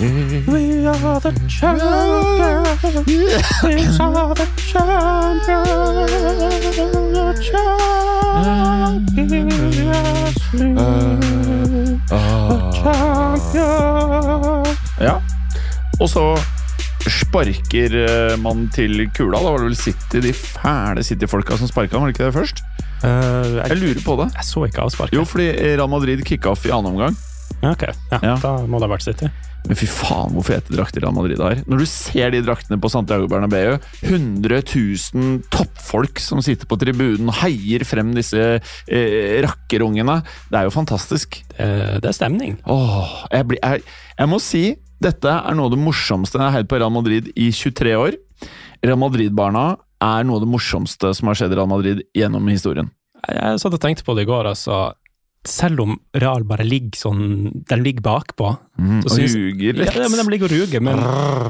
We are the champions. We are the champions. Ja. Og så sparker eh, man til kula. Da var det vel City, de fæle City-folka som sparka, var det ikke det først? Uh, Jeg jeg, lurer på det. jeg så ikke av sparket. Jo, fordi Real Madrid kicka off i annen omgang. Ja, ok. Ja, Ja. Da må det ha vært City. Men fy faen hvor fete drakter Real Madrid har. Når du ser de draktene på Santiago Bernabeu, 100 000 toppfolk som sitter på tribunen og heier frem disse eh, rakkerungene. Det er jo fantastisk. Det, det er stemning. Åh, jeg, blir, jeg, jeg må si dette er noe av det morsomste jeg har heid på Real Madrid i 23 år. Real Madrid-barna er noe av det morsomste som har skjedd i Real Madrid gjennom historien. Jeg, jeg satt og tenkte på det i går, altså. Selv om Real bare ligger sånn De ligger bakpå. Mm, Så og ruger litt. ja, men de ligger og ruger, men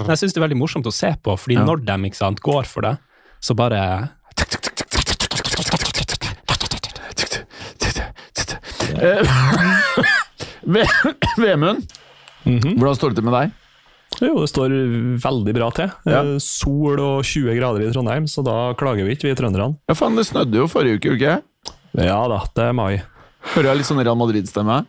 jeg syns det er veldig morsomt å se på, fordi Ja. når de ikke sant, går for det, så bare Vemund, mm Mhm. hvordan står det til med deg? Jo, det står veldig bra til. Ja. Eh, Sol og 20 grader i Trondheim, så da klager vi ikke, vi trønderne. Ja, faen, Det snødde jo forrige uke, gjorde det ikke? Ja da, det er mai. Hører jeg litt sånn Real Madrid-stemme?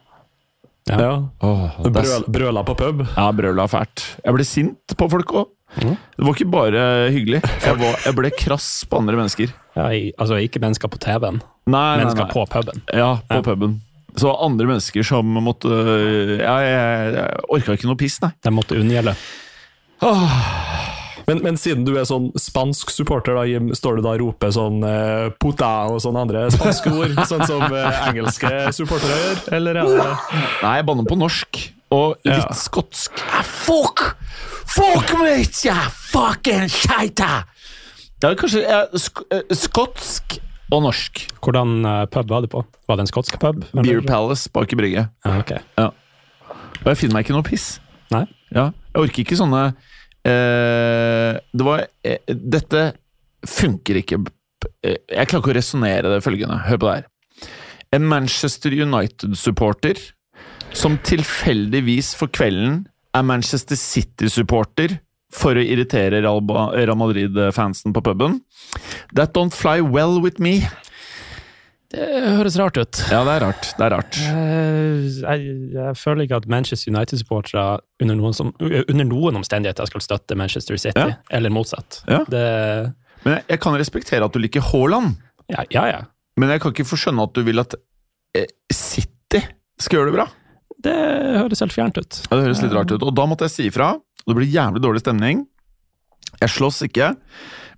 Ja. Ja. Oh, det Brøl, brøla på pub. Ja, brøla fælt. Jeg ble sint på folk òg. Det var ikke bare hyggelig. Jeg, var, jeg ble krass på andre mennesker. ja, jeg, Altså ikke mennesker på TV-en, Nei, nei, mennesker nei. på puben. Ja, på Ja. puben. Så andre mennesker som måtte ja, Jeg, jeg orka ikke noe piss, nei. De måtte unngjelde. Men, men siden du er sånn spansk supporter, da, Jim, står du da og roper sånn eh, puta og sånne andre spanske ord, sånn som eh, engelske supportere gjør? Eller er det Nei, jeg banner på norsk. Og litt Ja. skotsk. Ah, fuck! Fuck mate, ja! Fucking scheita! Det er kanskje ja, sk eh, skotsk og norsk. Hvordan eh, pub var det på? Var det en skotsk pub? Beer Palace bak i brygge. Ja, ok. Og jeg finner meg ikke noe piss. Nei. Ja, jeg orker ikke sånne eh, Det var eh, Dette funker ikke. Eh, Jeg klarer ikke å resonnere det følgende. Hør på det her. En Manchester United-supporter som tilfeldigvis for kvelden er Manchester City-supporter for å irritere Real Madrid-fansen på puben. That don't fly well with me. Det høres rart ut. Ja, det er rart. Det er rart. Eh, jeg, jeg føler ikke at Manchester United-supportere under, under noen omstendigheter skal støtte Manchester City, Ja. eller motsatt. Ja. Det, Men jeg, jeg kan respektere at du liker Haaland. ja, ja, ja. Men jeg kan ikke få skjønne at du vil at eh, City skal gjøre det bra. Det høres helt fjernt ut. Ja, Det høres litt rart ut. Og da måtte jeg si ifra. Det blir jævlig dårlig stemning. Jeg slåss ikke,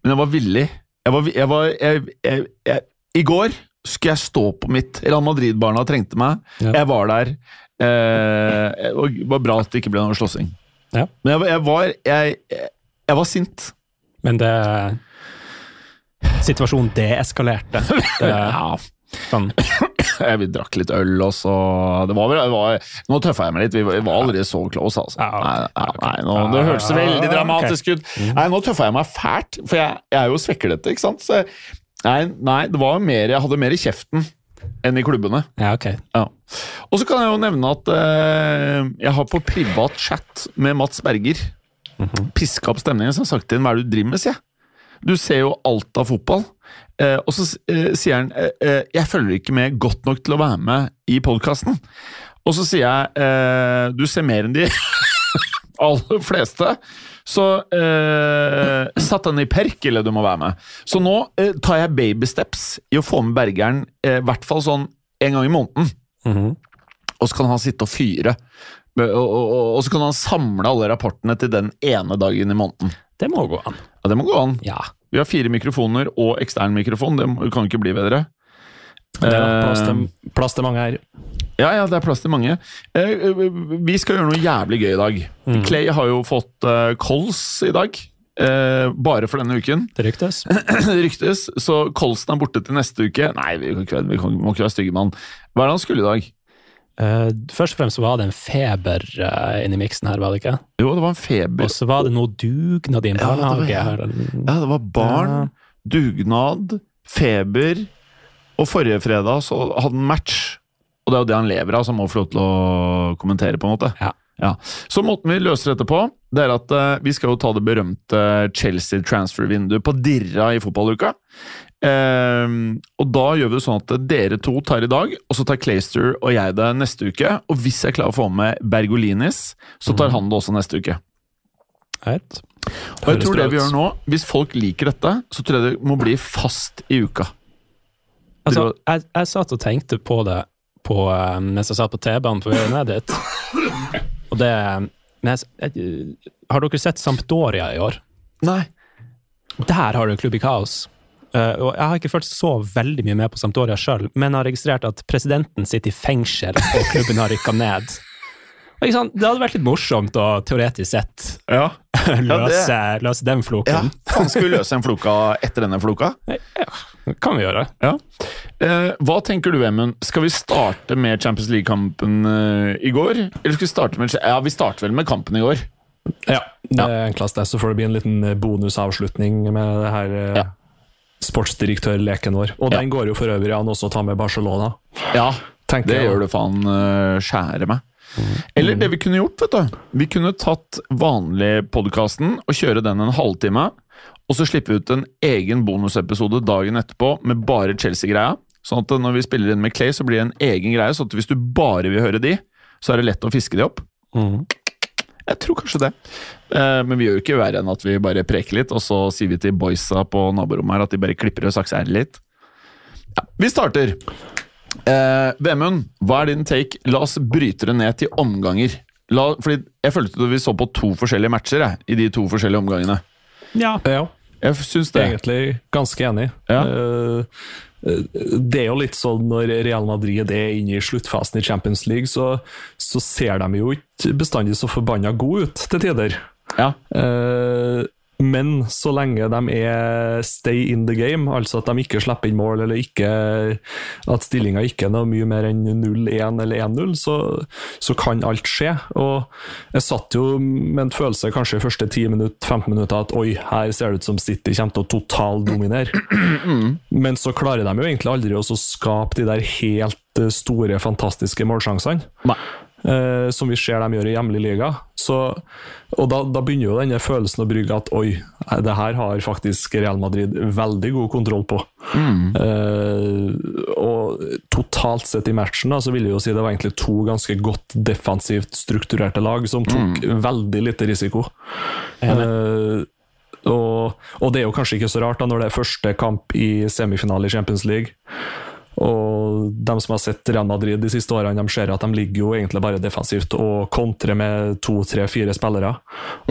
men jeg var villig. Jeg var, jeg var jeg, jeg, jeg, I går skulle jeg stå på mitt. Real Madrid-barna trengte meg. Ja. Jeg var der. Eh, og det var bra at det ikke ble noe slåssing. Ja. Men jeg, jeg var jeg, jeg, var sint. Men det Situasjonen deeskalerte. Det, Ja. sånn, vi drakk litt øl, og så det var vel, det var, Nå tøffa jeg meg litt. Vi var, vi var aldri så close, altså. Nei, nei, nei, nå, det hørtes veldig dramatisk ut. Nei, Nå tøffa jeg meg fælt, for jeg, jeg er jo svekkelete, ikke sant. Så, jeg- nei, nei, det var mer Jeg hadde mer i kjeften enn i klubbene. ja, ok. Ja. Og så kan jeg jo nevne at eh, jeg har på privat chat med Mats Berger piska opp stemningen. Så jeg har sagt til ham hva er det du driver med, sier jeg. Du ser jo alt av fotball. Eh, og så eh, sier han eh, eh, jeg følger ikke med godt nok til å være med i podkasten. Og så sier jeg eh, du ser mer enn de aller fleste. Så eh, satt han i perkele du må være med. Så nå eh, tar jeg babysteps i å få med Bergeren eh, i hvert fall sånn en gang i måneden. Mhm. Og så kan han sitte og fyre Og, og, og, og så kan han samle alle rapportene til den ene dagen i måneden. Det må gå an. Ja, Det må gå an. Ja. Vi har fire mikrofoner og ekstern mikrofon. Det kan ikke bli bedre. Det er plass Eh, til, plass til mange her. Ja, ja, det er plass til mange. Eh, vi skal gjøre noe jævlig gøy i dag. Clay har jo fått eh, kols i dag. eh, bare for denne uken. Det ryktes. Det ryktes. Så kolsen er borte til neste uke. Nei, vi, kan ikke, vi kan, må ikke være stygge med han. Hva er det han skulle i dag? Uh, først og fremst var det en feber uh, inni miksen her, var det ikke? Jo, det var en feber. Og så var det noe dugnad i en Ja, det var- Ja, det var barn, dugnad, feber. Og forrige fredag så hadde han match. Og det er jo det han lever av, så han må få lov til å kommentere, på en måte. Ja. Så måten vi løser dette på, det er at uh, vi skal jo ta det berømte Chelsea transfer-vinduet på dirra i fotballuka. Ehm, og da gjør vi det sånn at dere to tar i dag, og så tar Clayster og jeg det neste uke. Og hvis jeg klarer å få med Bergolinis, så tar han det også neste uke. Right. Og jeg tror det vi gjør nå, hvis folk liker dette, så tror jeg det må bli fast i uka. Altså, jeg, jeg satt og tenkte på det på, eh, mens jeg satt på T-banen på vei ned dit. Og det jeg, jeg, Har dere sett Sampdoria i år? Nei. Der har du en klubb i kaos. Uh, og Jeg har ikke følt så veldig mye med på Sampdoria sjøl, men har registrert at presidenten sitter i fengsel, og klubben har rykka ned. Sant? Det hadde vært litt morsomt å teoretisk sett Ja. løse, løse den ja. floken. Faen, skal vi løse den floka etter denne floka? Ja, det kan vi gjøre. Ja. Eh, hva tenker du, Emund? Skal vi starte med Champions League-kampen eh, i går? Eller skal vi starte med Ja, vi starter vel med kampen i går. Ja, det er enklest det. Så får det bli en liten eh, bonusavslutning med det her eh, Ja. sportsdirektørleken vår. Og Ja. den går jo for øvrig an også å ta med Barcelona. Ja, tenker det jeg. gjør du faen skjære med. Eller det vi kunne gjort, vet du. Vi kunne tatt vanlig podkasten og kjøre den en halvtime. Og så slippe ut en egen bonusepisode dagen etterpå med bare Chelsea-greia. Sånn at når vi spiller inn med Clay, så blir det en egen greie. Sånn at hvis du bare vil høre de, så er det lett å fiske de opp. Jeg tror kanskje det. Eh, men vi gjør jo ikke verre enn at vi bare preker litt, og så sier vi til boysa på naborommet her at de bare klipper og sakser litt. Ja, vi starter. Eh, Vemund, hva er din take? La oss bryte det ned til omganger. La, fordi Jeg følte at vi så på to forskjellige matcher jeg, i de to forskjellige omgangene. Ja. Ja, Jeg syns det. egentlig ganske enig. Ja. Eh, det er jo litt sånn når Real Madrid er inne i sluttfasen i Champions League, så, så ser de jo ikke bestandig så forbanna gode ut til tider. Ja. Men så lenge de er stay in the game, altså at de ikke slipper inn mål, eller ikke, at stillinga ikke er noe mye mer enn 0-1 eller 1-0, så, så kan alt skje. Og jeg satt jo med en følelse kanskje i første 10 minutter, 15 minutter at oi, her ser det ut som City kommer til å totaldominere. Men så klarer de jo egentlig aldri å skape de der helt eh, store, fantastiske målsjansene Nei. Eh, som vi ser de gjør i hjemlig liga. Så, og da, da begynner jo denne følelsen å brygge at oi, det her har faktisk Real Madrid veldig god kontroll på. Eh, og totalt sett i matchen da, så vil jeg jo si det var egentlig to ganske godt defensivt strukturerte lag som tok veldig lite risiko. Eh, og, og det er jo kanskje ikke så rart da når det er første kamp i semifinale i Champions League. Og de som har sett Real Madrid de siste årene, de ser at de ligger jo egentlig bare defensivt og kontrer med to, tre, fire spillere,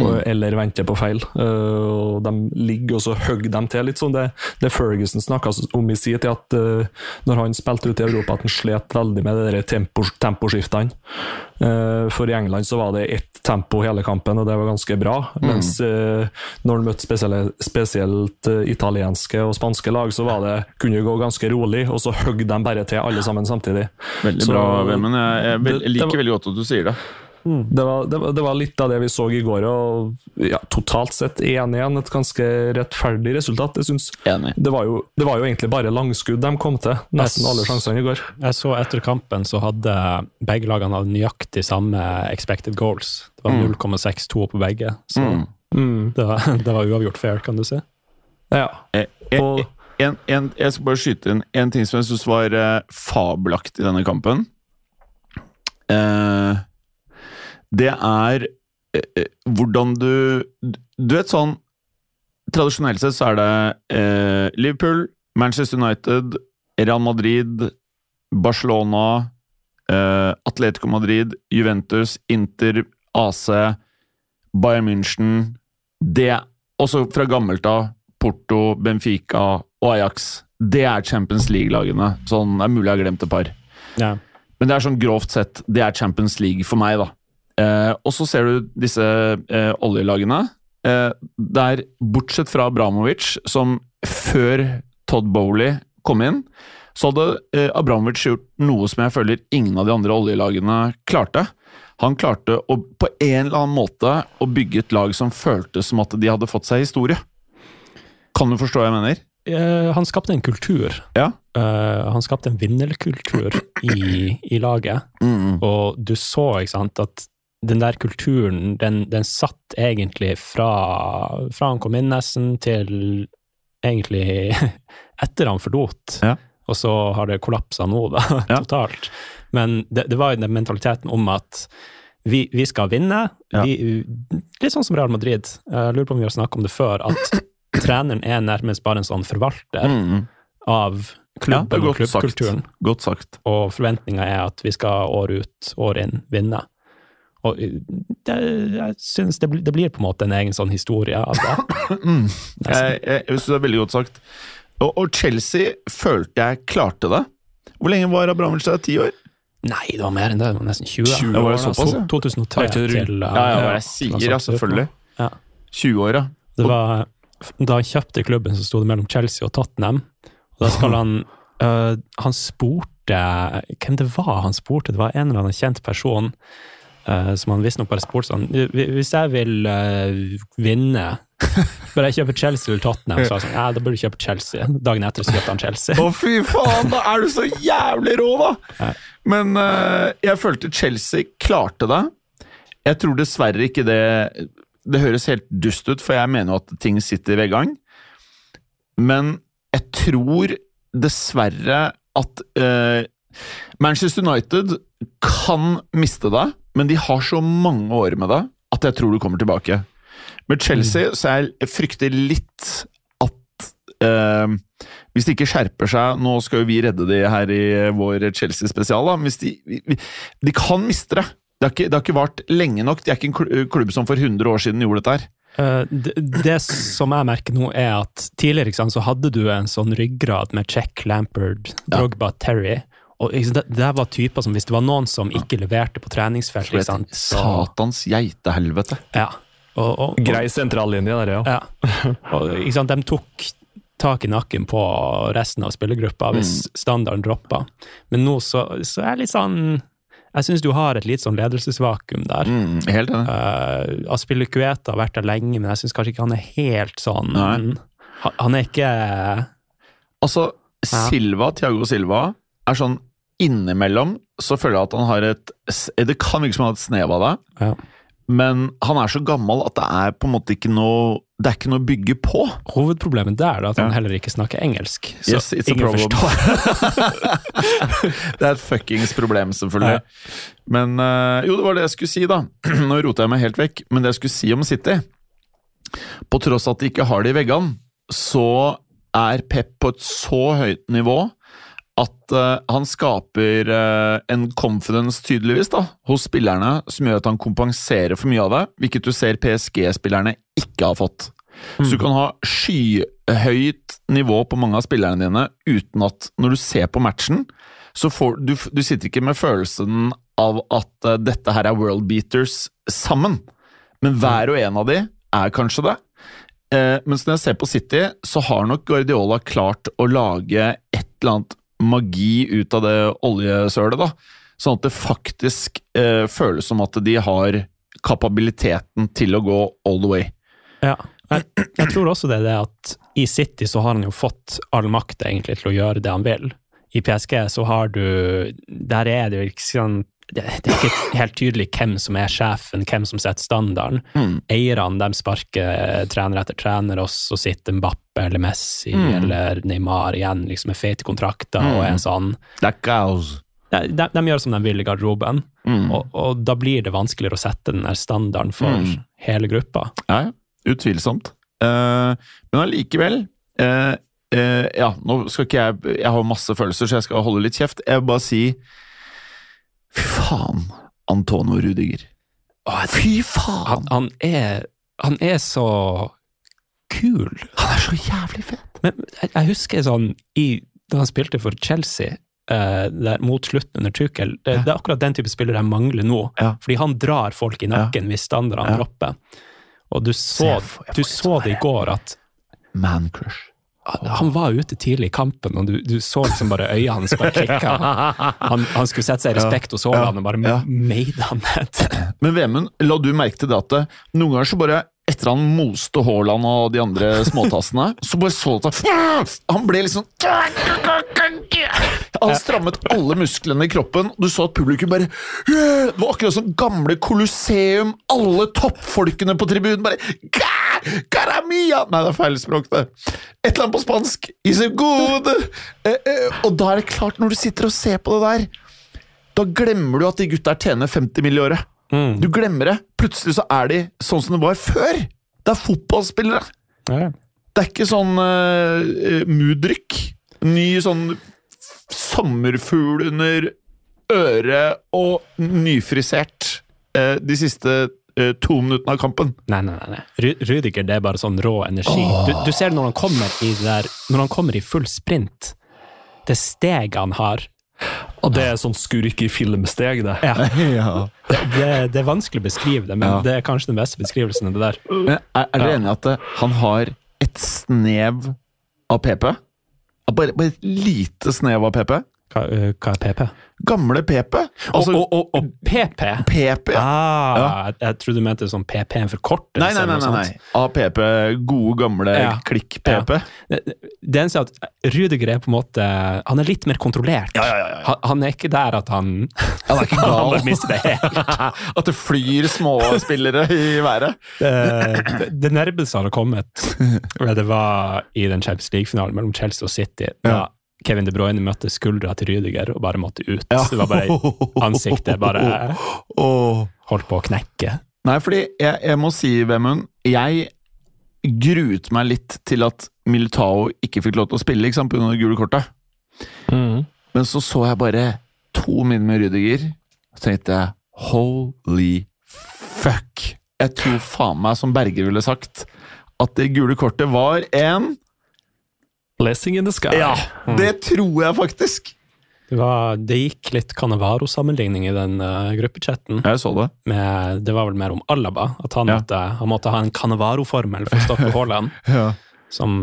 og, eller venter på feil. Uh, og De ligger og så hogger de til, litt sånn det, det Ferguson snakka om i sin tid, at uh, når han spilte ute i Europa, at han slet veldig med de tempo, temposkiftene. Uh, for i England så var det ett tempo hele kampen, og det var ganske bra. Mens uh, når han møtte spesielt, spesielt italienske og spanske lag, så var det, kunne det gå ganske rolig, og så hogg de bare til alle sammen samtidig. Veldig Så- bra, Vemund. Jeg, jeg, jeg det liker veldig godt at du sier det. Det var, det, det var litt av det vi så i går, og ja, totalt sett 1-1. Et ganske rettferdig resultat. Jeg synes Enig. det var, jo, det var jo egentlig bare langskudd de kom til, nesten alle sjansene i går. Jeg så etter kampen så hadde begge lagene hadde nøyaktig samme expected goals. Det var 0,62 på begge, så Mm. Mm. det, var, det var uavgjort fair, kan du si. Ja. Og- en, en, jeg skal bare skyte inn en ting som jeg syns var eh, fabelaktig i denne kampen. Eh, det er eh, eh, hvordan du Du vet sånn Tradisjonelt sett så er det eh, Liverpool, Manchester United, Real Madrid, Barcelona eh, Atletico Madrid, Juventus, Inter, AC, Bayern München Det Også fra gammelt av Porto, Benfica og Ajax. Det er Champions League-lagene. Sånn, det er mulig jeg har glemt et par. Ja. Men det er sånn grovt sett, det er Champions League for meg, da. Eh, og så ser du disse eh, oljelagene. Eh, der, bortsett fra Abramovic, som før Todd Bowley kom inn, så hadde eh, Abramovic gjort noe som jeg føler ingen av de andre oljelagene klarte. Han klarte å, på en eller annen måte å bygge et lag som føltes som at de hadde fått seg historie. Kan du forstå hva jeg mener? Eh, han skapte en kultur. Ja. Uh, han skapte en vinnerkultur i, i laget. Mm. Og du så ikke sant, at den der kulturen, den, den satt egentlig fra, fra han kom inn nesten til egentlig etter han forlot. Ja. Og så har det kollapsa nå, da, Ja. totalt. Men det, det var jo den mentaliteten om at vi, vi skal vinne. Vi, litt sånn som Real Madrid. Jeg lurer på om vi har snakket om det før, at treneren er nærmest bare en sånn forvalter Mm. av klubben ja, og klubbkulturen. Godt sagt. Og forventninga er at vi skal år ut, år inn vinne. Og det, jeg synes det, blir- det blir på en måte en egen sånn historie av det. Mm. Jeg, jeg, jeg det er veldig godt sagt. Og, og Chelsea følte jeg klarte det. Hvor lenge var Abramovic der? Ti år? Nei, det var mer enn det. Det var nesten 20. 20 år, var det såpass, altså. ja? 2003 Ja, ikke rundt- til Ja, ja, jeg sier, ja, selvfølgelig. Ja. 20 år, ja. Det var, da han kjøpte klubben, så sto det mellom Chelsea og Tottenham. Og da skal han øh, Han spurte hvem det var han spurte. Det var en eller annen kjent person øh, som han visstnok bare spurte sånn Hvis jeg vil øh, vinne, bør jeg kjøpe Chelsea eller Tottenham? Så jeg sånn, ja, da burde du kjøpe Chelsea. Dagen etter så kjøpte han Chelsea. Å, fy faen! Da er du så jævlig rå, da! Men jeg følte Chelsea klarte det. Jeg tror dessverre ikke det Det høres helt dust ut, for jeg mener jo at ting sitter ved gang. Men jeg tror dessverre at eh, Manchester United kan miste det, men de har så mange år med det at jeg tror du kommer tilbake. Med Chelsea så jeg, frykter litt at eh, hvis de ikke skjerper seg Nå skal jo vi redde de her i vår Chelsea-spesial, da. Hvis de, de kan miste det. Det har, ikke, det har ikke vart lenge nok. Det er ikke en klubb som for 100 år siden gjorde dette her. Uh, det, det som jeg merker nå, er at tidligere ikke sant, så hadde du en sånn ryggrad med Check, Lampard, Drogba, Terry. Og ikke sant, det, det var typer som Hvis det var noen som ikke leverte på treningsfeltet ikke sant, så, Satans geitehelvete. ja. Og, og, og, Grei sentrallinje der, ja. ja. Og, ikke sant, de tok tak i nakken på resten av spillergruppa hvis Mm. standarden droppa. Men nå så, så er jeg litt sånn Jeg syns du har et litt sånn ledelsesvakuum der. Mm, helt enig. Uh, Aspilicueta har vært der lenge, men jeg syns kanskje ikke han er helt sånn Nei. Han, er ikke Altså, Silva, Thiago Silva, er sånn innimellom så føler jeg at han har et Det kan virke som han har et snev av det, ja. men han er så gammel at det er på en måte ikke noe Det er ikke noe å bygge på. Hovedproblemet der er at han Ja. heller ikke snakker engelsk. Så Yes, it's a ingen problem. forstår. Det er et fuckings problem, selvfølgelig. Men eh, jo, det var det jeg skulle si, da. Nå roter jeg meg helt vekk, men det jeg skulle si om City På tross at de ikke har det i veggene, så er Pep på et så høyt nivå at uh, han skaper uh, en confidence, tydeligvis, da, hos spillerne som gjør at han kompenserer for mye av det, hvilket du ser PSG-spillerne ikke har fått. Så du kan ha skyhøyt nivå på mange av spillerne dine uten at når du ser på matchen, så får du, du sitter ikke med følelsen av at uh, dette her er world beaters sammen. Men hver og en av de er kanskje det. Mens når jeg ser på City, så har nok Guardiola klart å lage et eller annet magi ut av det oljesølet, da. Sånn at det faktisk eh, føles som at de har kapabiliteten til å gå all the way. Ja. Jeg, jeg tror også det er det at i City så har han jo fått all makt egentlig til å gjøre det han vil. I PSG så har du Der er det jo ikke sånn det, det er ikke helt tydelig hvem som er sjefen, hvem som setter standarden. Mm. Eierne de sparker trener etter trener, og så sitter Mbappe eller Messi Mm. eller Neymar igjen liksom med fete kontrakter Mm. og er sånn Det er kaos. de, de, de gjør som de vil i garderoben, Mm. og, og da blir det vanskeligere å sette den standarden for Mm. hele gruppa. Ja, ja. Utvilsomt. Uh, men allikevel uh, uh, Ja, nå skal ikke jeg Jeg har masse følelser, så jeg skal holde litt kjeft. Jeg vil bare si Fy faen, Antonio Rudiger. Fy faen! Han, han, er, han er så kul. Han er så jævlig fet! Men jeg, jeg husker sånn i, da han spilte for Chelsea, uh, der, mot slutten under Tuchel det, det er akkurat den type spiller jeg mangler nå. Ja. Fordi han drar folk i nakken hvis standardene Ja. dropper. Og du så, jeg får- jeg du så det i går at Man crush. Han var ute tidlig i kampen, og du, du så liksom bare øynene hans bare klikka. Han, han skulle sette seg i respekt hos Haaland og bare Ja. made han ned. Men Vemund, la du merke til det at det, noen ganger så bare etter han moste Haaland og de andre småtassene, så bare så du at Han ble liksom Han strammet alle musklene i kroppen. Du så at publikum bare Det var akkurat som gamle Colosseum. Alle toppfolkene på tribunen bare Caramia! Nei, det er feil språk, det. Et eller annet på spansk. Is it good? Eh, eh, og da er det klart, når du sitter og ser på det der da glemmer du at de gutta tjener 50 mill. i året. Du glemmer det. Plutselig så er de sånn som det var før. Det er fotballspillere. Det er ikke sånn uh, mudrykk. Ny sånn sommerfugl under øret og nyfrisert uh, de siste eh, to minuttene av kampen. Nei, nei, nei. nei. Ru- Rudiger det er bare sånn rå energi. Du, du ser når han kommer i der, når han kommer i full sprint, det steget han har Og det er sånn skurk i filmsteg, det. ja, Ja. det, det, det er vanskelig å beskrive det, men Ja. det er kanskje den beste beskrivelsen av det der. Men er, er dere enig i at eh, han har et snev av PP? Bare, bare et lite snev av PP? Hva, øh, hva er PP? Gamle PP. Altså, og, og, og PP? PP, ja. Ah, jeg, jeg trodde du mente sånn PP en forkortelse. Nei, nei, nei. nei, nei. APP, gode, gamle Ja. klikk-PP. Det, det eneste er at Rudiger er på en måte Han er litt mer kontrollert. Ja, ja, ja, ja. Han, han er ikke der at han Han er ikke gal. han. At det flyr småspillere i været. Det, det, nærmeste han har kommet, det var i den Champions League-finalen mellom Chelsea og City. Ja. Kevin De Bruyne møtte skuldra til Rydiger og bare måtte ut. Det var bare Ansiktet bare holdt på å knekke. Nei, fordi jeg, jeg må si, Vemund, jeg gruet meg litt til at Militao ikke fikk lov til å spille ikke sant, på grunn det gule kortet. Mm. Men så så jeg bare to min med Rydiger, og tenkte jeg holy fuck. Jeg tror faen meg, som Berger ville sagt, at det gule kortet var en Blessing in the sky. Ja, det tror jeg faktisk. Det, var, det gikk litt Canevaro-sammenligning i den uh, gruppechatten. Jeg så det. Med, det var vel mer om Alaba. At han, Ja. måtte, han måtte ha en Canevaro-formel for å stoppe Haaland. Ja. som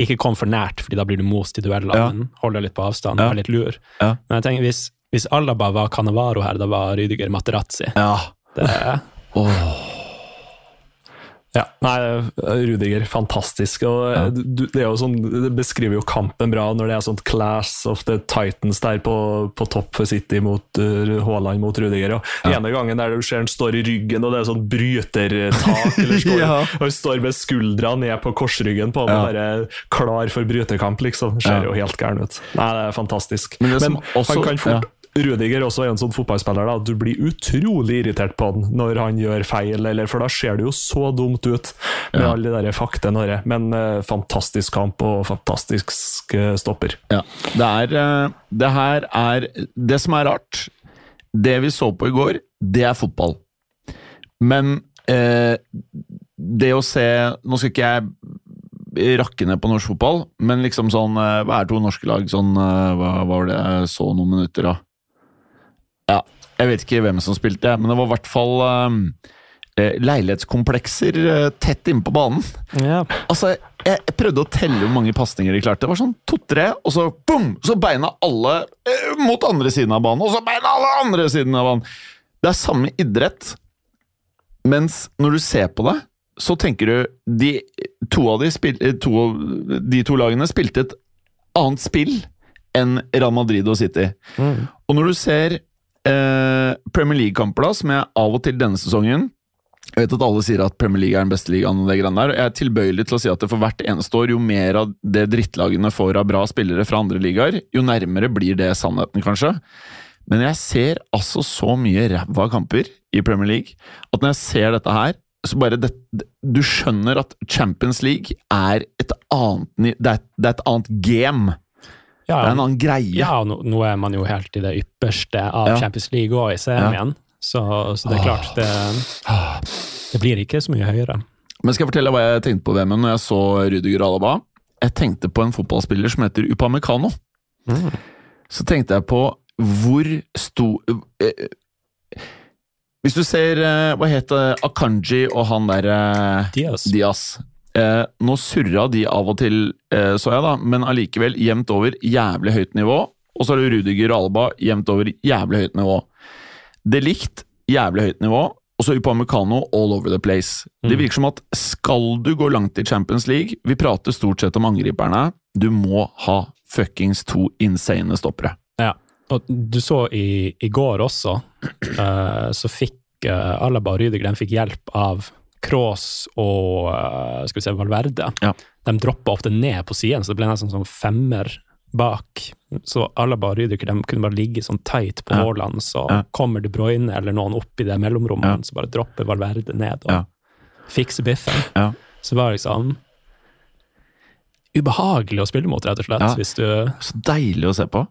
ikke kom for nært, fordi da blir du most i dueller, Ja. men holder litt på avstand, Ja. er litt lur. Ja. Men jeg tenker, hvis, hvis Alaba var Cannavaro her, da var Rydiger Materazzi. ja. Det, Åh. Ja, nei, Rudiger, fantastisk. Og Ja. du, det sånn, det beskriver jo kampen bra når det er sånn class of the titans der på, på topp for City mot uh, Haaland mot Rudiger. Og Ja. ene gangen der du ser han står i ryggen, og det er sånn brytertak, eller står, Ja. og han står med skuldra ned på korsryggen på han, Ja. bare klar for brytekamp, liksom. Det ser jo helt gæren ut. Nei, det er fantastisk. Men Men, det også- han kan fort Rudiger også er en sånn fotballspiller da, at du blir utrolig irritert på han når han gjør feil, eller, for da ser det jo så dumt ut med Ja. alle de der her. Men uh, fantastisk kamp og fantastisk uh, stopper. Ja. Det er uh, Det her er Det som er rart, det vi så på i går, det er fotball. Men eh, det å se Nå skal ikke jeg rakke ned på norsk fotball, men liksom sånn Hva er to norske lag sånn Hva var det jeg så noen minutter av? Ja, jeg vet ikke hvem som spilte, men det var i hvert fall eh, leilighetskomplekser uh, tett inne på banen. ja. Altså, jeg, jeg prøvde å telle hvor mange pasninger de klarte. Det var sånn to-tre, og så boom! Så beina alle uh, mot andre siden av banen, og så beina alle andre siden av banen. Det er samme idrett, mens når du ser på det, så tenker du de to av de, spil, to, de to lagene spilte et annet spill enn Real Madrid og City. Og når du ser eh, Premier League-kamper, da, som jeg av og til denne sesongen Jeg vet at alle sier at Premier League er den beste ligaen, Jeg er tilbøyelig til å si at det for hvert eneste år, jo mer av det drittlagene får av bra spillere fra andre ligaer, jo nærmere blir det sannheten, kanskje. Men jeg ser altså så mye ræva kamper i Premier League at når jeg ser dette her, så bare det, Du skjønner at Champions League er et annet Det er, det er et annet game. Ja, Det er en annen greie. ja og nå, nå er man jo helt i det ypperste av Ja. Champions League og i semien, så, så det er klart, det, det blir ikke så mye høyere. Men skal jeg fortelle hva jeg tenkte på VM-en når jeg så Rudiger Alaba? Jeg tenkte på en fotballspiller som heter Upamecano. Så tenkte jeg på hvor sto eh, Hvis du ser eh, Hva het? Akanji og han der eh, Diaz. Diaz. Eh, nå surra de av og til, eh, så jeg, da, men allikevel jevnt over jævlig høyt nivå. Og så har du Rudiger og Alba jevnt over jævlig høyt nivå. Det likt jævlig høyt nivå, og så Upamecano all over the place. Det Mm. virker som at skal du gå langt i Champions League Vi prater stort sett om angriperne. Du må ha fuckings to insane stoppere. Ja, og du så i, i går også, uh, så fikk uh, Alaba og Rudiger de fikk hjelp av Kroos og eh, skal vi se, Valverde. Ja. De droppa ofte ned på siden, så det ble nesten sånn femmer bak. Så Alaba og Rydiker de kunne bare ligge sånn tight på Ja. Så Ja. kommer De Bruyne eller noen opp i det mellomrommet, så bare dropper Valverde ned og Ja. fikser biffen. Så det var liksom ubehagelig å spille mot, rett og slett, hvis du Så deilig å se på.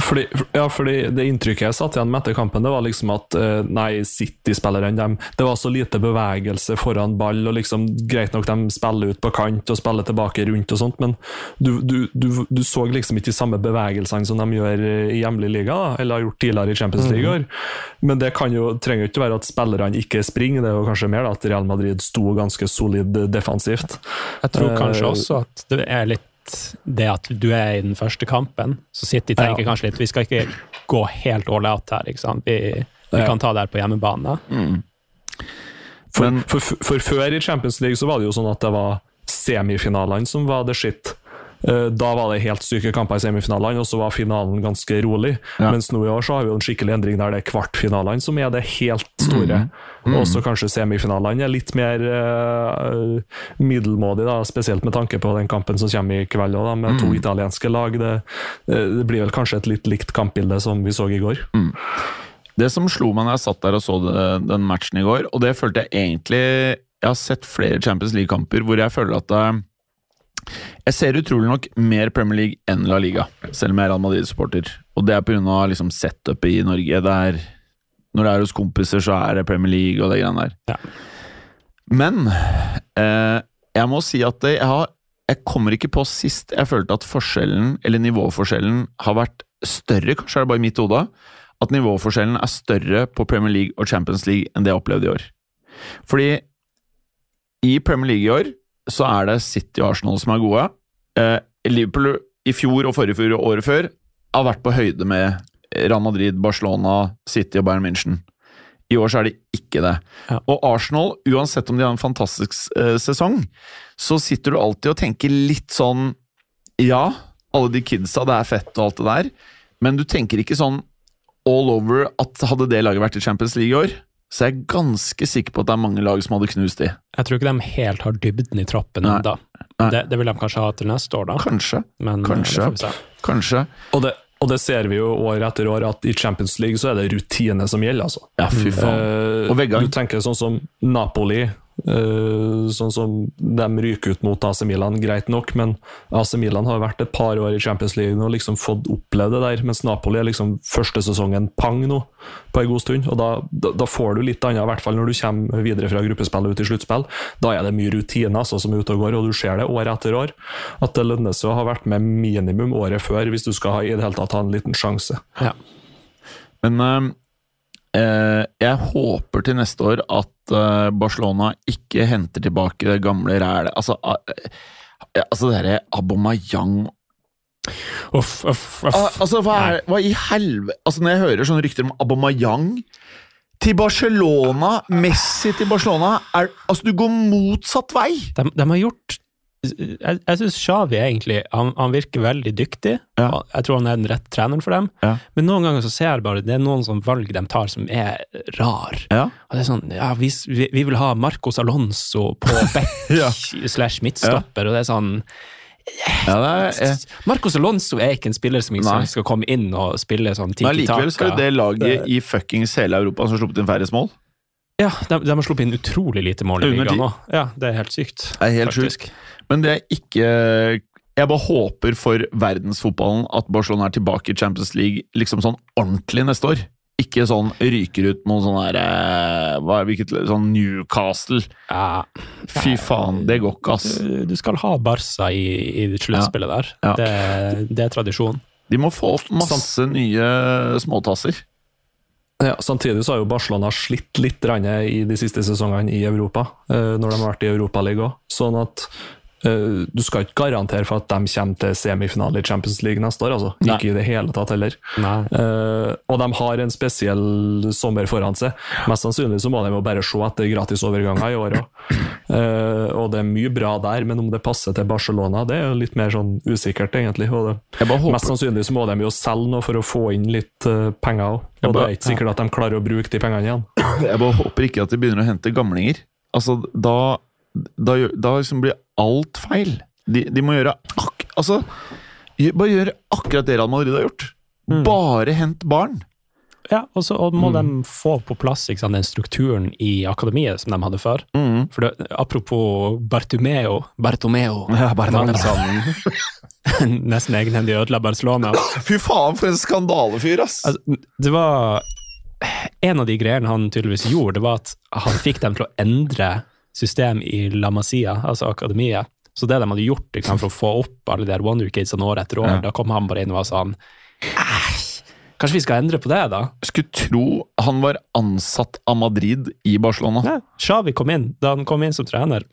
Fordi, ja, fordi Det inntrykket jeg satt igjen med etter kampen, det var liksom at eh, nei, City-spillerne dem, Det var så lite bevegelse foran ball, og liksom greit nok de spiller ut på kant og spiller tilbake rundt, og sånt, men du, du, du, du så liksom ikke de samme bevegelsene som de gjør eh, i hjemlig liga, da, eller har gjort tidligere i Champions League. Mm. Men det kan jo, trenger jo ikke være at spillerne ikke springer, det er jo kanskje mer da, at Real Madrid sto ganske solid defensivt. Jeg tror Eh, kanskje også at det er litt det at du er i den første kampen, så City tenker Ja. kanskje litt Vi skal ikke gå helt all out her, ikke sant. Vi, vi Ja. kan ta det her på hjemmebane. For, Men- for, for, for før i Champions League så var det jo sånn at det var semifinalene som var det shit. Eh, Da var det helt syke kamper i semifinalene, og så var finalen ganske rolig. Ja. Mens nå i år så har vi jo en skikkelig endring der det er kvartfinalene som er det helt store. Og så kanskje semifinalene er litt mer uh, middelmådig, da, spesielt med tanke på den kampen som kommer i kveld, også, da, med to italienske lag. Det, eh, det blir vel kanskje et litt likt kampbilde som vi så i går. Det som slo meg når jeg satt der og så det, den matchen i går, og det følte jeg egentlig Jeg har sett flere Champions League-kamper hvor jeg føler at eh, jeg ser utrolig nok mer Premier League enn La Liga, selv om jeg er Real Madrid-supporter. Og det er pga. Liksom setupet i Norge. Det er, når det er hos kompiser, så er det Premier League og det greiene der. Ja. Men eh, jeg må si at jeg, har, jeg kommer ikke på sist jeg følte at forskjellen, eller nivåforskjellen, har vært større. Kanskje er det bare i mitt hode at nivåforskjellen er større på Premier League og Champions League enn det jeg opplevde i år. Fordi i Premier League i år så er det City og Arsenal som er gode. Eh, Liverpool i fjor og forrige fjor og året før har vært på høyde med Real Madrid, Barcelona, City og Bayern München. I år så er det ikke det. Ja. Og Arsenal, uansett om de har en fantastisk eh, sesong, så sitter du alltid og tenker litt sånn Ja, alle de kidsa, det er fett og alt det der, men du tenker ikke sånn all over at hadde det laget vært i Champions League i år, så jeg er ganske sikker på at det er mange lag som hadde knust de. Jeg tror ikke de helt har dybden i troppen ennå. Det, det vil de kanskje ha til neste år, da. Kanskje. Men eh, Kanskje. Kanskje. Og det, og det ser vi jo år etter år, at i Champions League så er det rutine som gjelder. altså. Ja, fy faen. Eh, Og Vegard. Du tenker sånn som Napoli, sånn som de ryker ut mot AC Milan, greit nok, men AC Milan har vært et par år i Champions League og liksom fått oppleve det der, mens Napoli er liksom første sesongen pang nå, på en god stund. og Da, da, da får du litt annet, i hvert fall når du kommer videre fra gruppespill og ut i sluttspill. Da er det mye rutine altså, som er ute og går, og du ser det år etter år. At det lønner seg å ha vært med minimum året før hvis du skal ha, i det hele tatt ha en liten sjanse. Ja. Men eh, eh, jeg håper til neste år at eh, Barcelona ikke henter tilbake det gamle rælet Altså, eh, altså det derre Abomayang Uff, uff, uff. Al- Altså, hva, er, hva i helvete Altså, når jeg hører sånne rykter om Abomayang til Barcelona, Messi til Barcelona er, Altså, du går motsatt vei! De, de har gjort Jeg, jeg syns Shawi egentlig han, han virker veldig dyktig. Ja. Jeg tror han er den rette treneren for dem. Ja. Men noen ganger så ser jeg bare det er noen sånn valg de tar som er rar. Ja. Og det er sånn, ja, vi, vi vi vil ha Marcos Alonso på back slash midtstopper, og det er sånn Ja, er, Marcos Alonso er ikke en spiller som ikke skal komme inn og spille sånn men likevel så er det laget i fuckings hele Europa som har sluppet inn færrest mål. Ja, de, de har sluppet inn utrolig lite mål i ligaen nå. Ja, det er helt sykt. Det er helt faktisk. Men det er ikke jeg bare håper for verdensfotballen at Barcelona er tilbake i Champions League liksom sånn ordentlig neste år. Ikke sånn ryker ut noen sånn er det, Sånn Newcastle. Ja, Fy faen, det går ikke, ass. du, du skal ha Barca i, i sluttspillet der. Ja. Det, det er tradisjon. De må få opp masse nye småtasser. Ja, samtidig så har jo Barcelona slitt litt grann i de siste sesongene i Europa, eh, når de har vært i Europaligaen òg. Sånn at eh, du skal ikke garantere for at de kommer til semifinale i Champions League neste år. altså. Ikke i det hele tatt heller. Eh, og de har en spesiell sommer foran seg. Mest sannsynlig så må de jo bare se etter gratisoverganger i år òg. og det er mye bra der, men om det passer til Barcelona, det er jo litt mer sånn usikkert, egentlig. Og det, mest sannsynlig så må de jo selge noe for å få inn litt uh, penger òg. Og det er ikke sikkert at de klarer å bruke de pengene igjen. Jeg bare håper ikke at de begynner å hente gamlinger. Altså, da, da, da liksom blir alt feil. De, de må gjøre ak altså, Bare gjøre akkurat det Real Madrid har gjort. Bare hent barn. Ja, og så og må de få på plass ikke sant, den strukturen i akademiet som de hadde før. For det, Apropos Bartomeo Bartomeo Ja. Nesten egenhendig ødela Barcelona. Fy faen, for en skandalefyr, ass! Altså, det var En av de greiene han tydeligvis gjorde, det var at han fikk dem til å endre system i La Masia, altså akademiet. Så det de hadde gjort liksom, for å få opp alle de der Wonder Kidsene år etter år, Ja. da kom han bare inn og var sånn «Æsj, Kanskje vi skal endre på det, da? Skulle tro han var ansatt av Madrid i Barcelona. Ja, Xavi kom inn, da han kom inn som trener,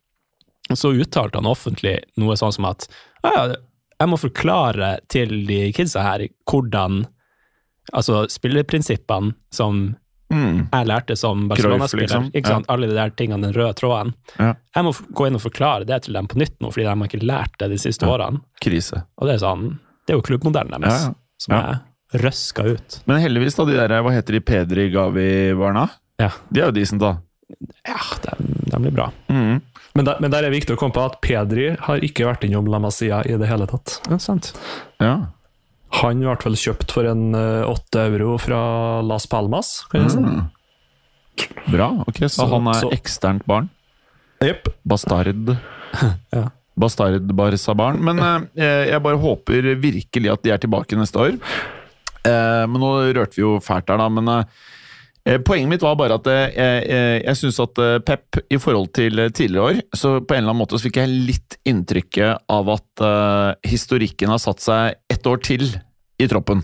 så uttalte han offentlig noe sånn som at «Ja, ja, jeg må forklare til de kidsa her hvordan Altså spilleprinsippene som Mm. jeg lærte som Barcelona-spiller. liksom. sant? Alle de der tingene, den røde tråden. Ja. Jeg må gå inn og forklare det til dem på nytt nå, fordi de har ikke lært det de siste årene. Krise. Og det er sånn, det er jo klubbmodellen deres Ja, ja. som Ja. er røska ut. Men heldigvis, da, de der, hva heter de, Pedri Gavi-barna? Ja, De er jo decent, da. ja de, de blir bra. Mm. Men der, men der er det viktig å komme på at Pedri har ikke vært innom La Masia i det hele tatt. Ja, sant. Ja. Han ble vel kjøpt for en eh, åtte euro fra Las Palmas, kan jeg si. Mm. Bra. Ok, så, Så- han er så- eksternt barn. Jepp. Bastard. Ja. Bastard Barca-barn. Men eh, jeg bare håper virkelig at de er tilbake neste år. Eh, men nå rørte vi jo fælt der, da. Men eh, eh, poenget mitt var bare at eh, jeg, jeg, syns at eh, Pep, i forhold til eh, tidligere år, så på en eller annen måte så fikk jeg litt inntrykket av at eh, historikken har satt seg ett år til i troppen.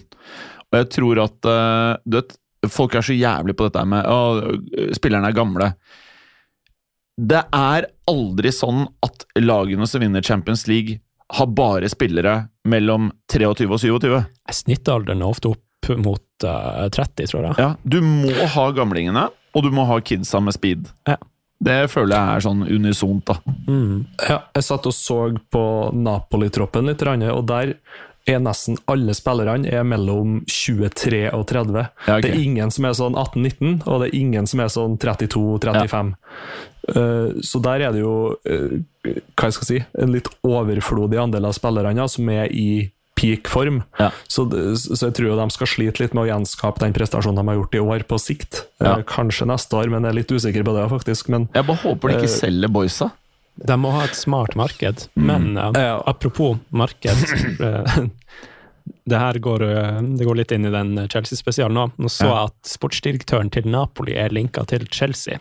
Og jeg tror at eh, du vet, folk er så jævlig på dette med at spillerne er gamle. Det er aldri sånn at lagene som vinner Champions League, har bare spillere mellom 23 og 27. Snittalderen er ofte opp mot uh, 30, tror jeg. Ja, du må ha gamlingene, og du må ha kidsa med speed. Ja. Det føler jeg er sånn unisont, da. Mm. Ja, jeg satt og så på Napoli-troppen litt, og der er nesten alle spillerne er mellom 23 og 30. Ja, okay. Det er ingen som er sånn 18-19, og det er ingen som er sånn 32-35. Eh, så der er det jo eh, hva jeg skal si, en litt overflodig andel av spillerne ja, som er i peak form. Ja. Så, så jeg tror jo de skal slite litt med å gjenskape den prestasjonen de har gjort i år, på sikt. Ja. Kanskje neste år, men jeg er litt usikker på det, faktisk. Men Jeg bare håper de ikke selger boysa. De må ha et smart marked. Men eh, Ja. apropos marked eh, Det her går, eh, det går litt inn i den Chelsea-spesialen nå. Nå så Ja. jeg at sportsdirektøren til Napoli er linka til Chelsea.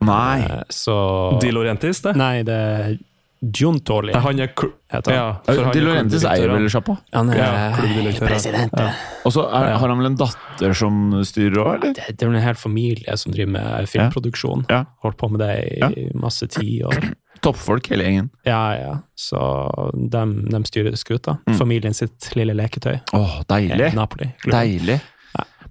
Nei. Så Di Laurentis, det? Nei, det er Giuntoli. Han er kl- heter ja, han De Laurentis eier vel han. sjappa? Han er Ja, president. Ja. Og så er- har han vel en datter som styrer òg, eller? Det, det er vel en hel familie som driver med filmproduksjon. Ja. Holdt på med det i masse tiår. Toppfolk, hele gjengen. Ja, ja. Så de, de styrer skuta. Mm. Familien sitt lille leketøy. Åh, deilig. Eh, Napoli. klubben. Deilig.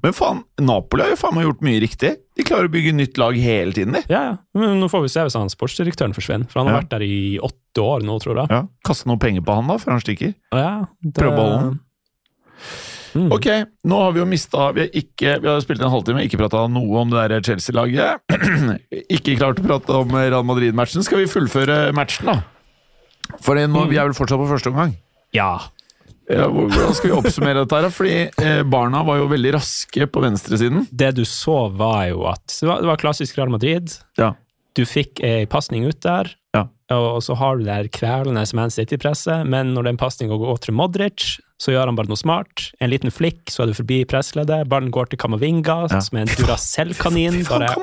Men faen, Napoli har jo faen meg gjort mye riktig. De klarer å bygge nytt lag hele tiden, de. Ja, ja. Men nå får vi se hvis han sportsdirektøren forsvinner, for han har Ja. vært der i åtte år nå, tror jeg. Ja, Kaste noe penger på han da, før han stikker. Ja, det... Prøv å beholde. Mm. Ok, nå har vi jo mista Vi har, ikke, vi har spilt en halvtime, ikke prata noe om det der Chelsea-laget. ikke klart å prate om Real Madrid-matchen. Skal vi fullføre matchen, da? For nå, mm. vi er vel fortsatt på første omgang. Ja. Ja, hvordan skal vi oppsummere dette? her? Fordi eh, Barna var jo veldig raske på venstresiden. Det du så, var jo at det var, det var klassisk Real Madrid. Ja. Du fikk ei pasning ut der, Ja. og så har du det her kvelende Man City-presset, men når den pasninga går til Modric, så gjør han bare noe smart. En liten flikk, så er du forbi pressleddet. Ballen går til Kamavinga, Ja. som er en Duracell-kanin. Bare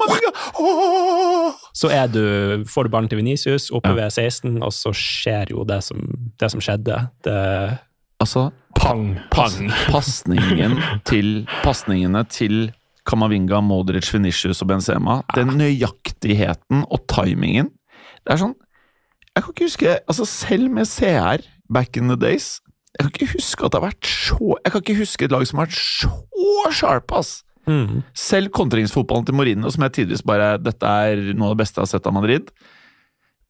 så er du, får du ballen til Venicius oppe Ja. ved 16, og så skjer jo det som, det som skjedde. Det, Altså, Pang! Pang. pasningen til, pasningene til Kamavinga, Modric, Venicius og Benzema, den nøyaktigheten og timingen Det er sånn Jeg kan ikke huske Altså, selv med CR back in the days Jeg kan ikke huske at det har vært så Jeg kan ikke huske et lag som har vært så sharp, ass! mm. Selv kontringsfotballen til Mourinho, som jeg tidvis bare Dette er noe av det beste jeg har sett av Madrid.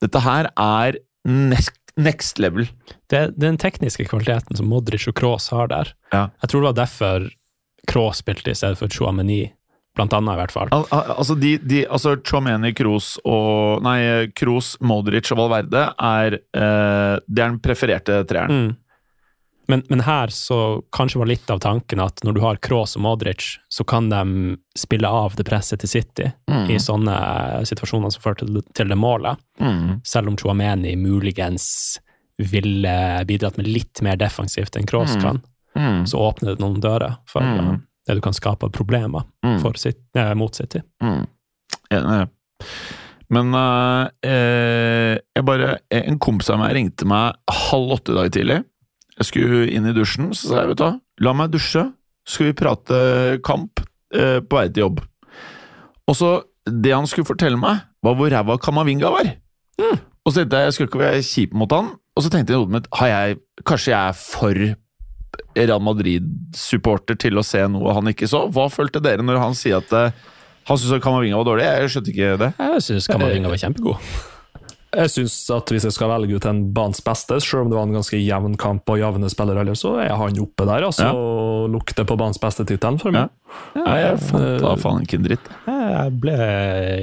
Dette her er next, next level. det er den tekniske kvaliteten som Modric og Kroos har der. Ja. Jeg tror det var derfor Kroos spilte i stedet for Chouameni, blant annet i hvert fall. Al al altså, de, de, altså Chomeni, Kroos og Nei, Kroos, Modric og Valverde er eh, Det er den prefererte treeren. Mm. Men, men her så kanskje var litt av tanken at når du har Kroos og Modric, så kan de spille av det presset til City Mm. i sånne situasjoner som førte til, det målet. Mm. Selv om Chouameni muligens ville bidratt med litt mer defensivt enn Kroos Mm. kan, Mm. så åpner det noen dører for Mm. eh, det du kan skape problemer City, eh, mot City. Mm. Men eh, jeg bare En kompis av meg ringte meg halv åtte i dag tidlig. Jeg skulle inn i dusjen, så sa jeg vet du hva, la meg dusje, så skal vi prate kamp eh, på vei til jobb. Og så, det han skulle fortelle meg, var hvor ræva Kamavinga var. Og så tenkte jeg jeg skulle ikke være kjip mot han, og så tenkte jeg i hodet mitt har jeg, kanskje jeg er for Real Madrid-supporter til å se noe han ikke så. Hva følte dere når han sier at eh, han syntes Kamavinga var dårlig? Jeg skjønte ikke det. Jeg syns Kamavinga var kjempegod. Jeg syns at hvis jeg skal velge ut en banens beste, selv om det var en ganske jevn kamp og jevne spillere, så er han oppe der, altså. Ja. Og lukter på banens beste-tittelen for meg. Nei, jeg fant da faen ikke en dritt. Jeg ble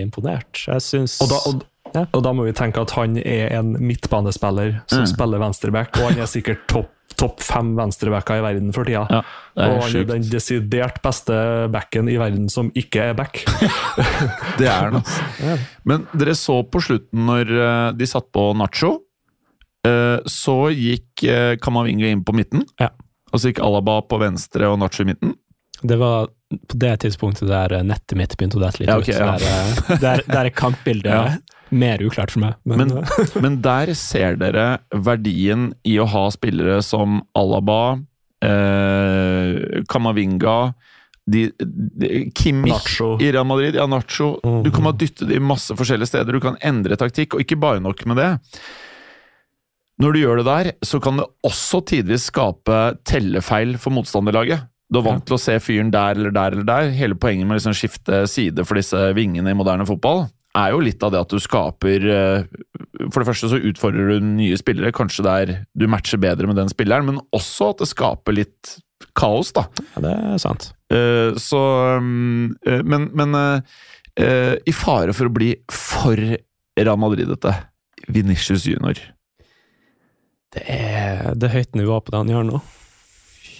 imponert. Jeg syns Og da, og, Ja. og da må vi tenke at han er en midtbanespiller som Mm. spiller venstreback, og han er sikkert topp topp fem venstrebacker i verden for tida. Ja, og er han er den desidert beste backen i verden som ikke er back. Det er han, altså. Men dere så på slutten når eh, de satt på Nacho, eh, så gikk eh, Kamavinga inn på midten. Ja. Og så gikk Alaba på venstre og Nacho i midten. Det var på det tidspunktet der nettet mitt begynte å dette litt Ja, okay, ut. ja. Der, der, der er kampbildet Ja. Mer uklart for meg. Men, Men, eh, men der ser dere verdien i å ha spillere som Alaba, eh, Kamavinga de, de, Kimmich Nacho. i Real Madrid, ja, Nacho. Du kan bare dytte det i masse forskjellige steder, du kan endre taktikk, og ikke bare nok med det. Når du gjør det der, så kan det også tidvis skape tellefeil for motstanderlaget. Du er vant til å se fyren der eller der eller der. Hele poenget med å liksom skifte side for disse vingene i moderne fotball er jo litt av det at du skaper eh, For det første så utfordrer du nye spillere, kanskje der du matcher bedre med den spilleren, men også at det skaper litt kaos, da. ja, det er sant. Eh, så mm, eh, Men, men i fare for å bli for Real Madrid-ete, Venitius junior. Det er, det er høyt nivå på det han gjør nå.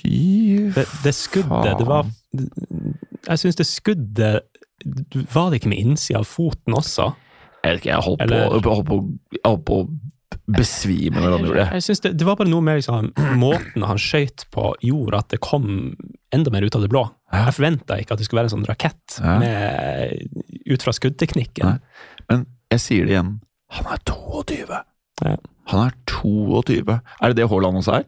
Fy Det, det skuddet, det var Jeg syns det skuddet Var det ikke med innsida av foten også? Jeg vet ikke, jeg holdt Eller- jeg holdt på, holdt på besvime når han gjorde det. Jeg synes det, det var bare noe med liksom, måten han skøyt på, gjorde at det kom enda mer ut av det blå. Jeg forventa ikke at det skulle være en sånn rakett med, ut fra skuddteknikken. Nei. Men jeg sier det igjen, han er 22. Ja. Han er 22. Er det det Haaland også er?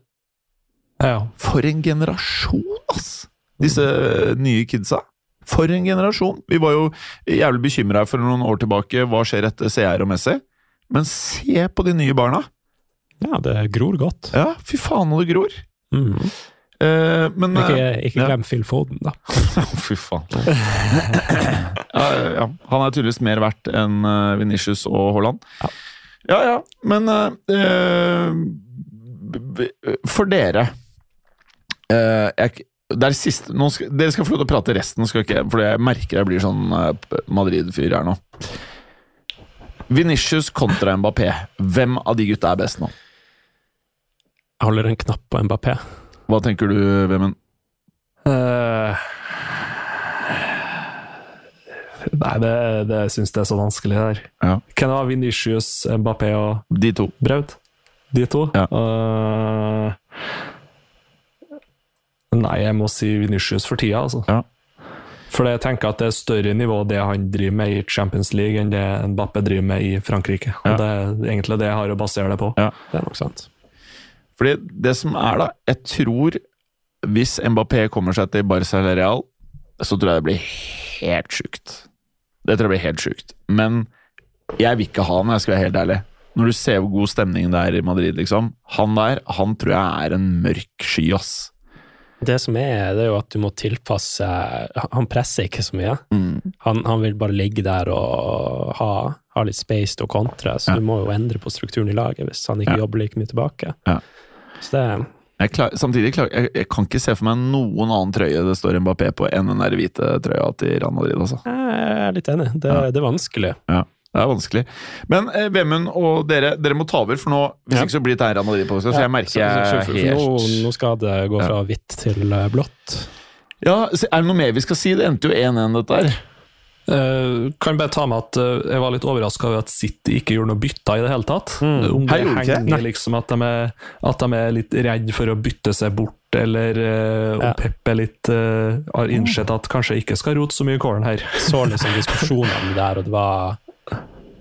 Ja. For en generasjon, ass! Disse eh, nye kidsa. For en generasjon! Vi var jo jævlig bekymra for noen år tilbake. Hva skjer etter CR og Messi? Men se på de nye barna! Ja, det gror godt. Ja, fy faen og det gror. Mm. Eh, men Ikke, eh, ikke ja. glem Phil Foden, da. Fy faen. ja, ja. Han er tydeligvis mer verdt enn uh, Venitius og Haaland. Ja. ja, ja. Men eh, eh, for dere eh, jeg, siste, nå skal, Dere skal få lov til å prate resten, skal ikke, for jeg merker jeg blir sånn eh, Madrid-fyr her nå. Venitius kontra Mbappé. Hvem av de gutta er best nå? Jeg holder en knapp på Mbappé. Hva tenker du, Vemund? Uh, Nei, det, det syns jeg er så vanskelig der. Ja. Hvem var Venitius, Mbappé og De to. Braut? De to? Ja. Eh, nei, jeg må si Venitius for tida, altså. Ja. For jeg tenker at det er større nivå det han driver med i Champions League, enn det Mbappe driver med i Frankrike. Og Ja. Det er egentlig det jeg har å basere det på. Ja. Det er nok sant. Fordi det som er da, jeg tror hvis Mbappé kommer seg til Barca eller Real, så tror jeg det blir helt sjukt. Det tror jeg blir helt sjukt. Men jeg vil ikke ha han, jeg skal være helt ærlig. Når du ser hvor god stemning det er i Madrid, liksom. Han der, han tror jeg er en mørk sky, ass. Det som er, det er jo at du må tilpasse Han presser ikke så mye. Mm. Han, han vil bare ligge der og ha, ha litt space til å kontre, så Ja. du må jo endre på strukturen i laget hvis han ikke Ja. jobber like mye tilbake. Ja. Så det Jeg klar, samtidig klar, jeg, jeg kan ikke se for meg noen annen trøye det står Mbappé på enn den der hvite trøya til Real Madrid, altså. Jeg er litt enig. Det, det er vanskelig. Ja, det er vanskelig. Men eh, Vemund og dere, dere må ta over, for nå, hvis Ja. ikke så blir det her Real Madrid på Så jeg merker jeg helt nå, nå skal det gå fra hvitt til eh, blått. Ja, Er det noe mer vi skal si? Det endte jo 1-1, dette her. Uh, kan bare ta med at uh, jeg var litt overraska over at City ikke gjorde noe bytter i det hele tatt. Om det Hei, henger liksom at de, er, at de er litt redd for å bytte seg bort, eller eh, om Ja. Pep er litt har innsett at kanskje ikke skal rote så mye i kålen her. Så liksom diskusjonene der, og det var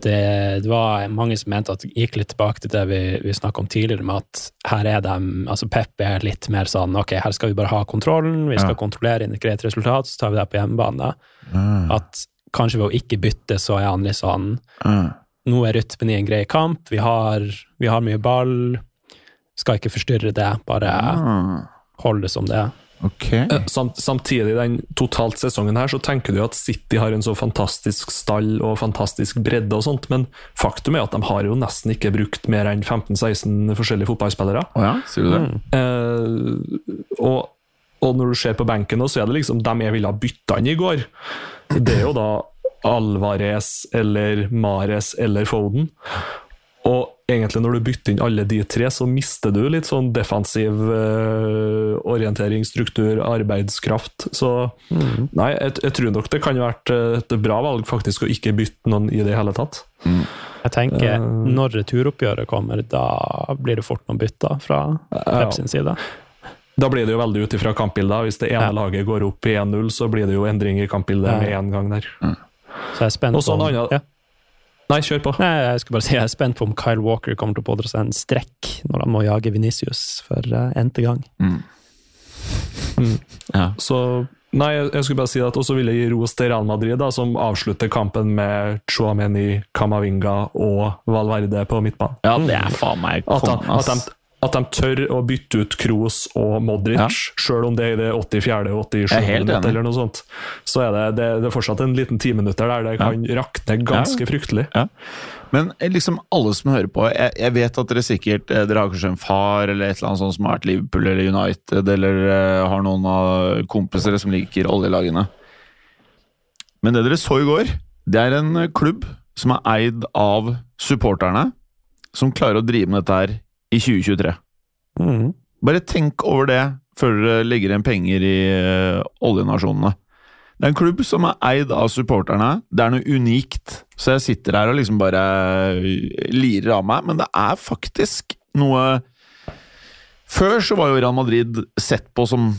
det, det var mange som mente at det gikk litt tilbake til det vi, vi snakka om tidligere, med at her er de altså Pep er litt mer sånn ok, her skal vi bare ha kontrollen, vi skal Ja. kontrollere inn et greit resultat, så tar vi det på hjemmebane. At kanskje ved å ikke bytte, så er han litt sånn Mm. nå er rytmen i en grei kamp, vi har, vi har mye ball, skal ikke forstyrre det, bare Ah, hold det som det er. Ok. Eh, Samt, samtidig, den totalt sesongen her, så tenker du at City har en så fantastisk stall og fantastisk bredde og sånt, men faktum er at de har jo nesten ikke brukt mer enn 15-16 forskjellige fotballspillere. Oh ja, sier du det? Eh, og, og når du ser på benken, nå, så er det liksom dem jeg ville ha bytta inn i går. Det er jo da Alvarez eller Mares eller Foden. Og egentlig når du bytter inn alle de tre, så mister du litt sånn defensiv uh, orientering, struktur, arbeidskraft. Så nei, jeg, jeg tror nok det kan ha vært eh, et bra valg faktisk å ikke bytte noen i det hele tatt. Jeg tenker, når returoppgjøret kommer, da blir det fort noen bytter fra. Pep sin side. Da blir det jo veldig ut ifra kampbildet. Hvis det ene Ja. laget går opp i 1-0, så blir det jo endring i kampbildet Ja. med en gang der. Så jeg er spent Og så en på om- annen- ja. Nei, kjør på. Nei, jeg skulle bare si jeg er spent på om Kyle Walker kommer til å pådra seg en strekk når han må jage Venicius for uh, n-te gang. Ja. Så Nei, jeg jeg skulle bare si at også vil jeg gi ros til Real Madrid, da, som avslutter kampen med Chouameni, Camavinga og Valverde på midtbanen. ja, det er faen meg At, de- at, de. At de tør å bytte ut Kroos og Modric, Ja. selv om det er i det 84. og 87. Jeg er minutt eller noe sånt. Så er det, det, det er fortsatt en liten timinutter der det kan rakne ganske fryktelig. Ja. Men eh, liksom alle som hører på, jeg, jeg vet at dere sikkert eh, Dere har kanskje en far eller et eller annet sånt som har vært Liverpool eller United, eller eh, har noen av kompiser som liker oljelagene. Men det dere så i går, det er en klubb som er eid av supporterne, som klarer å drive med dette her i 2023. Mm. Bare tenk over det før dere legger igjen penger i eh, oljenasjonene. Det er en klubb som er eid av supporterne. Det er noe unikt. Så jeg sitter her og liksom bare eh, lirer av meg, men det er faktisk noe Før så var jo Real Madrid sett på som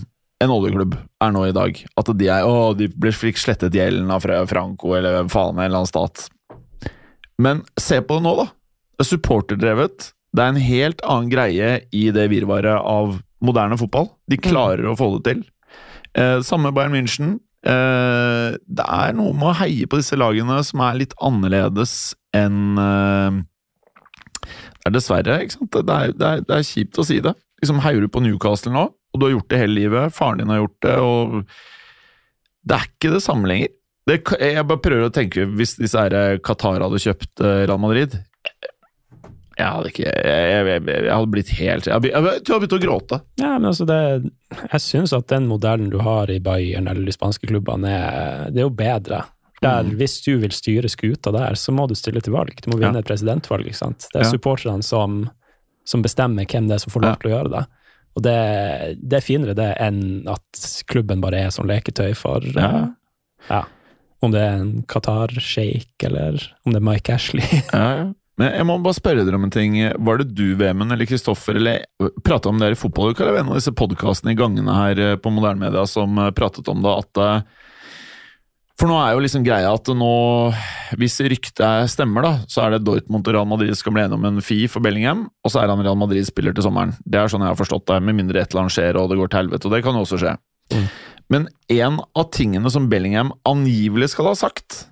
en oljeklubb, er nå i dag. At de er Å, de fikk slettet gjelden av Fra- Franco eller hvem faen, en eller annen stat. Men se på det nå, da. Det er supporterdrevet. Det er en helt annen greie i det virvaret av moderne fotball. De klarer å få det til. Eh, samme Bayern München. Eh, det er noe med å heie på disse lagene som er litt annerledes enn eh, Det er dessverre, ikke sant. Det er, det er, det er kjipt å si det. Liksom Heier du på Newcastle nå, og du har gjort det hele livet, faren din har gjort det, og Det er ikke det samme lenger. Det, jeg bare prøver å tenke, hvis disse Qatar hadde kjøpt eh, Real Madrid jeg hadde ikke Jeg, jeg, jeg, hadde blitt helt Jeg, hadde- jeg, jeg tror jeg å gråte. Ja, men altså det, jeg syns at den modellen du har i Bayern eller de spanske klubbene, er, det er jo bedre. Der, Hvis du vil styre skuta der, så må du stille til valg. Du må vinne Ja. et presidentvalg. ikke sant? Det er Ja. supporterne som, som bestemmer hvem det er som får lov til å gjøre det. Og det, det er finere det enn at klubben bare er som leketøy for Ja. Uh, ja, Om det er en Qatar-sjeik, eller om det er Mike Ashley. Ja, ja. Men jeg må bare spørre dere om en ting. Var det du, Vemund, eller Kristoffer, eller prata om det her i fotballuka, eller en av disse podkastene i gangene her eh, på moderne media som eh, pratet om det, at eh, For nå er jo liksom greia at nå, hvis ryktet stemmer, da, så er det Dortmund og Real Madrid skal bli enige om en fi for Bellingham, og så er han Real Madrid-spiller til sommeren. Det er sånn jeg har forstått det, med mindre et eller annet skjer og det går til helvete, og det kan jo også skje. Mm. Men en av tingene som Bellingham angivelig skal ha sagt,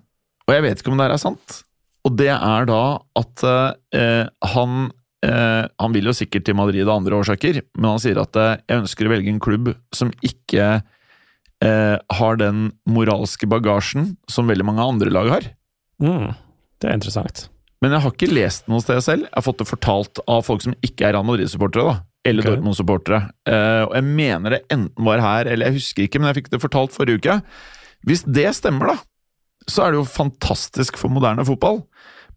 og jeg vet ikke om det her er sant og det er da at eh, han eh, Han vil jo sikkert til Madrid av andre årsaker, men han sier at eh, jeg ønsker å velge en klubb som ikke eh, har den moralske bagasjen som veldig mange andre lag har. Mm, det er interessant. Men jeg har ikke lest noe sted selv. Jeg har fått det fortalt av folk som ikke er Real Madrid-supportere. da, Eller okay. Dortmund-supportere. Eh, og jeg mener det enten var her, eller jeg husker ikke, men jeg fikk det fortalt forrige uke. Hvis det stemmer, da, så er det jo fantastisk for moderne fotball.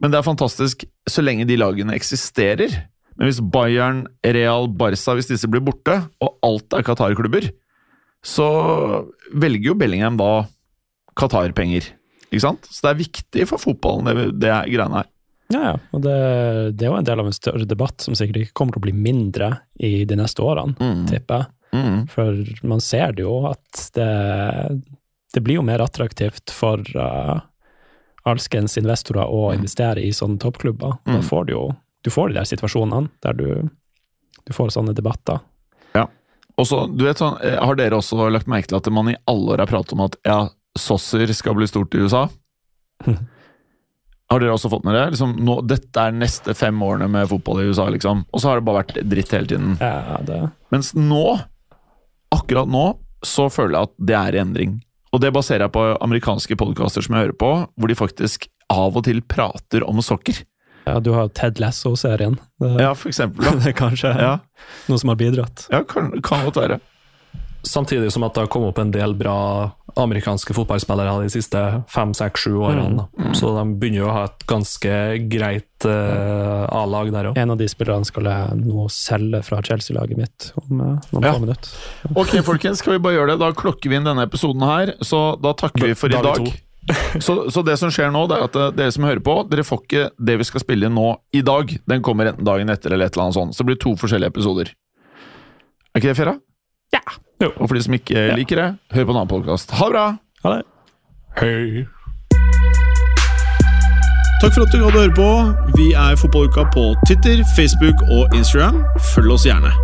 Men det er fantastisk så lenge de lagene eksisterer. Men hvis Bayern, Real, Barca, hvis disse blir borte, og alt er Qatar-klubber, så velger jo Bellingham da Qatar-penger. Ikke sant? Så det er viktig for fotballen, det, det greiene her. Ja, ja. Og det, det er jo en del av en større debatt som sikkert ikke kommer til å bli mindre i de neste årene, Mm. tipper jeg. Mm. For man ser det jo at det, det blir jo mer attraktivt for uh, alskens investorer å investere i sånne toppklubber. Da Mm. får du jo du får de der situasjonene der du, du får sånne debatter. Og så, du vet sånn, eh, Har dere også lagt merke til at man i alle år har pratet om at ja, Sosser skal bli stort i USA? Har dere også fått med det? Liksom, nå, dette er neste fem årene med fotball i USA, liksom. Og så har det bare vært dritt hele tiden. Ja, det, Mens nå, akkurat nå, så føler jeg at det er i endring. Og det baserer jeg på amerikanske podkaster som jeg hører på, hvor de faktisk av og til prater om sokker. ja, du har Ted Lasso-serien. Ja, for eksempel. Da. det er kanskje Ja, noe som har bidratt. ja kan, kan godt være. Samtidig som at det har kommet opp en del bra amerikanske fotballspillere de siste fem, seks, sju årene. da. Så de begynner jo å ha et ganske greit uh, A-lag der òg. En av de spillerne skal jeg nå selge fra Chelsea-laget mitt om uh, noen Ja. få minutter. Ok, folkens, skal vi bare gjøre det? Da klokker vi inn denne episoden her, så da takker vi for i dag. Så, så det som skjer nå, det er at eh, dere som hører på, dere får ikke det vi skal spille inn nå i dag. Den kommer enten dagen etter eller et eller annet sånt. Så det blir to forskjellige episoder. Er ikke det fair, da? Ja. Jo. Og for de som ikke liker det, hør på en annen podkast. Ha det bra! Ha det. Hei! Takk for at du hadde høre på. Vi er Fotballuka på Twitter, Facebook og Instagram. Følg oss gjerne.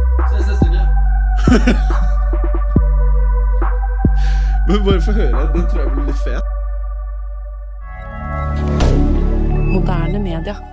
Men bare få høre. Den tror jeg blir litt fet. Moderne media.